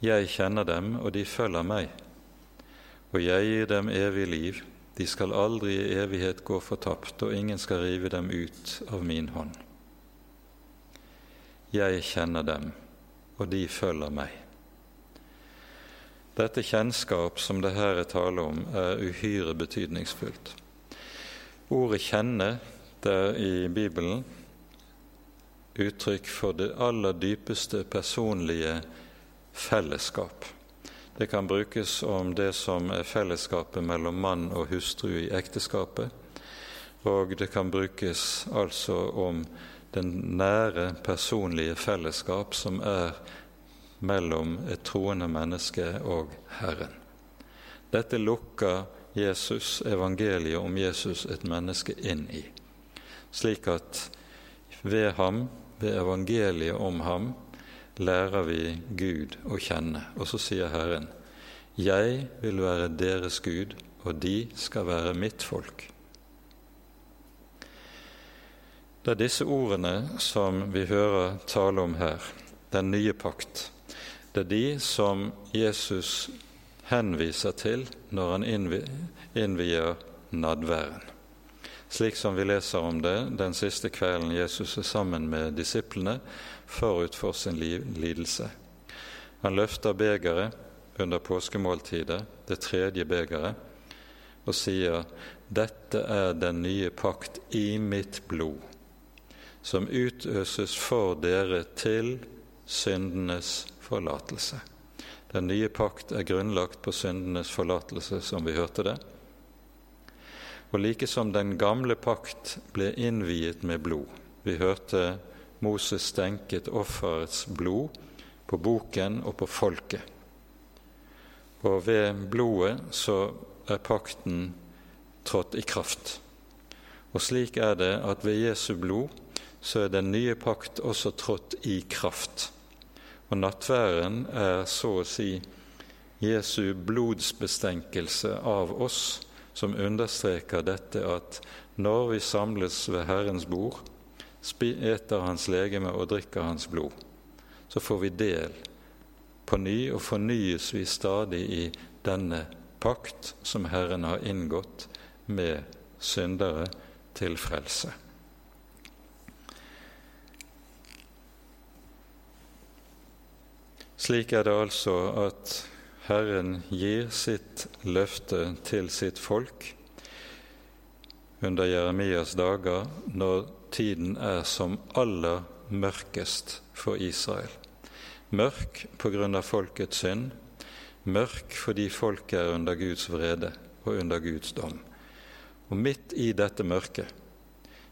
jeg kjenner dem, og de følger meg. Og jeg gir dem evig liv, de skal aldri i evighet gå fortapt, og ingen skal rive dem ut av min hånd. Jeg kjenner dem, og de følger meg. Dette kjennskap som det her er tale om, er uhyre betydningsfullt. Ordet 'kjenne' der i Bibelen uttrykk for det aller dypeste personlige fellesskap. Det kan brukes om det som er fellesskapet mellom mann og hustru i ekteskapet, og det kan brukes altså om den nære, personlige fellesskap som er mellom et troende menneske og Herren. Dette lukker Jesus, evangeliet om Jesus, et menneske inn i, slik at ved ham ved evangeliet om ham lærer vi Gud å kjenne. Og så sier Herren, Jeg vil være deres Gud, og de skal være mitt folk. Det er disse ordene som vi hører tale om her, den nye pakt. Det er de som Jesus henviser til når han innvier nadværen. Slik som vi leser om det den siste kvelden Jesus er sammen med disiplene forut for sin lidelse. Han løfter begeret under påskemåltidet, det tredje begeret, og sier, 'Dette er den nye pakt i mitt blod' som utøses for dere til syndenes forlatelse. Den nye pakt er grunnlagt på syndenes forlatelse, som vi hørte det. Og like som den gamle pakt ble innviet med blod. Vi hørte Moses stenket offerets blod på boken og på folket. Og ved blodet så er pakten trådt i kraft. Og slik er det at ved Jesu blod så er den nye pakt også trådt i kraft. Og nattværen er så å si Jesu blodsbestenkelse av oss, som understreker dette at når vi samles ved Herrens bord, eter Hans legeme og drikker Hans blod, så får vi del på ny, og fornyes vi stadig i denne pakt som Herren har inngått med syndere til frelse. Slik er det altså at Herren gir sitt løfte til sitt folk under Jeremias dager, når tiden er som aller mørkest for Israel. Mørk av folkets synd, mørk fordi folket er under Guds vrede og under Guds dom. Og midt i dette mørket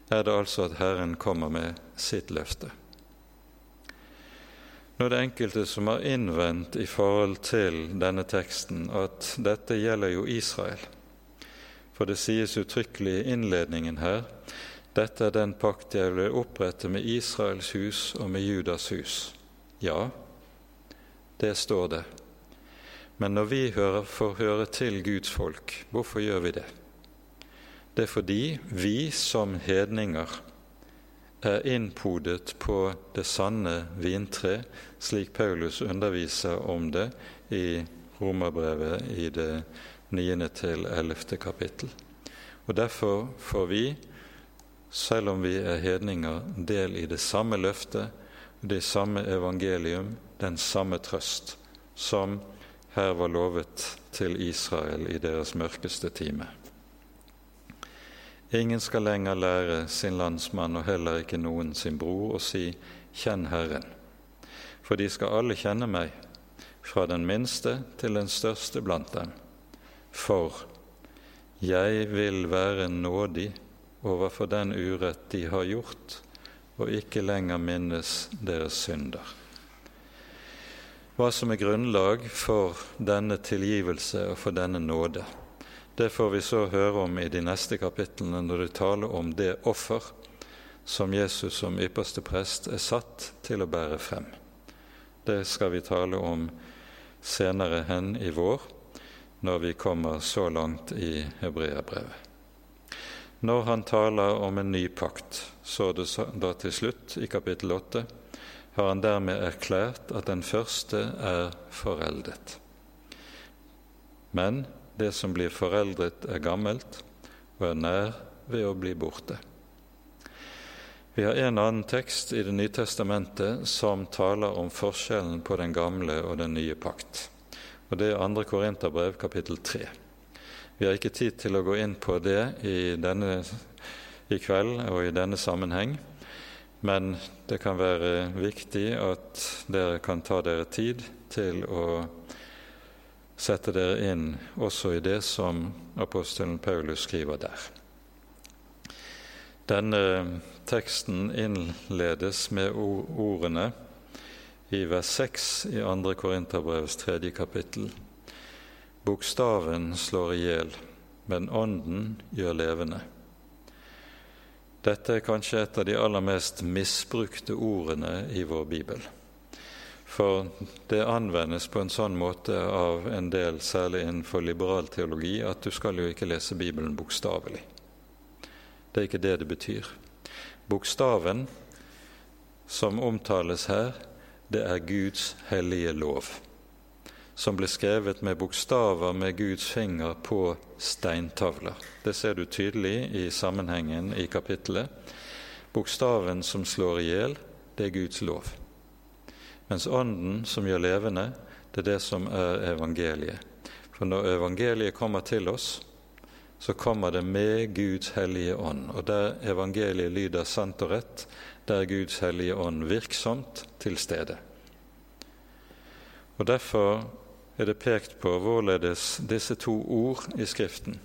er det altså at Herren kommer med sitt løfte. Nå er det enkelte som har innvendt i forhold til denne teksten at dette gjelder jo Israel. For det sies uttrykkelig i innledningen her dette er den pakt jeg vil opprette med Israels hus og med Judas hus. Ja, det står det. Men når vi hører, får høre til Guds folk, hvorfor gjør vi det? Det er fordi vi som hedninger er innpodet på det sanne vintre, slik Paulus underviser om det i Romerbrevet i det 9. til 11. kapittel. Og Derfor får vi, selv om vi er hedninger, del i det samme løftet, det samme evangelium, den samme trøst, som her var lovet til Israel i deres mørkeste time. Ingen skal lenger lære sin landsmann og heller ikke noen sin bror å si 'Kjenn Herren', for de skal alle kjenne meg, fra den minste til den største blant dem. For jeg vil være nådig overfor den urett de har gjort, og ikke lenger minnes deres synder. Hva som er grunnlag for denne tilgivelse og for denne nåde, det får vi så høre om i de neste kapitlene når det taler om det offer som Jesus som ypperste prest er satt til å bære frem. Det skal vi tale om senere hen i vår, når vi kommer så langt i hebreerbrevet. Når han taler om en ny pakt, så det da til slutt i kapittel 8, har han dermed erklært at den første er foreldet. Men det som blir foreldret, er gammelt og er nær ved å bli borte. Vi har en annen tekst i Det nye testamentet som taler om forskjellen på den gamle og den nye pakt. Og Det er 2. Korinterbrev kapittel 3. Vi har ikke tid til å gå inn på det i, denne, i kveld og i denne sammenheng, men det kan være viktig at dere kan ta dere tid til å sette dere inn også i det som apostelen Paulus skriver der. Denne teksten innledes med ordene i vers 6 i 2. Korinterbrevs tredje kapittel. Bokstaven slår i hjel, men Ånden gjør levende. Dette er kanskje et av de aller mest misbrukte ordene i vår bibel. For det anvendes på en sånn måte av en del, særlig innenfor liberal teologi, at du skal jo ikke lese Bibelen bokstavelig. Det er ikke det det betyr. Bokstaven som omtales her, det er Guds hellige lov, som ble skrevet med bokstaver med Guds finger på steintavler. Det ser du tydelig i sammenhengen i kapittelet. Bokstaven som slår i hjel, det er Guds lov. Mens Ånden som gjør levende, det er det som er evangeliet. For når evangeliet kommer til oss, så kommer det med Guds hellige ånd. Og der evangeliet lyder sant og rett, der er Guds hellige ånd virksomt til stede. Og Derfor er det pekt på hvorledes disse to ord i Skriften,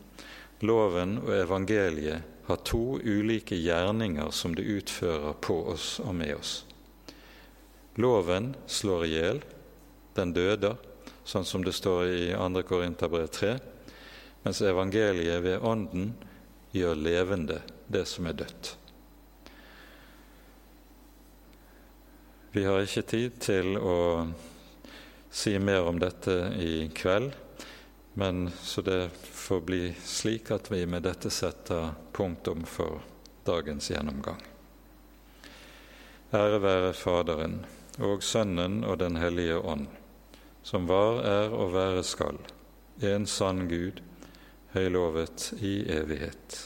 loven og evangeliet, har to ulike gjerninger som det utfører på oss og med oss. Loven slår i hjel, den døder, sånn som det står i 2. Korinterbrev 3, mens evangeliet ved Ånden gjør levende det som er dødt. Vi har ikke tid til å si mer om dette i kveld, men så det får bli slik at vi med dette setter punktum for dagens gjennomgang. Ære være Faderen og Sønnen og Den hellige ånd, som var, er og være skal, en sann Gud, høylovet i evighet.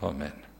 Amen.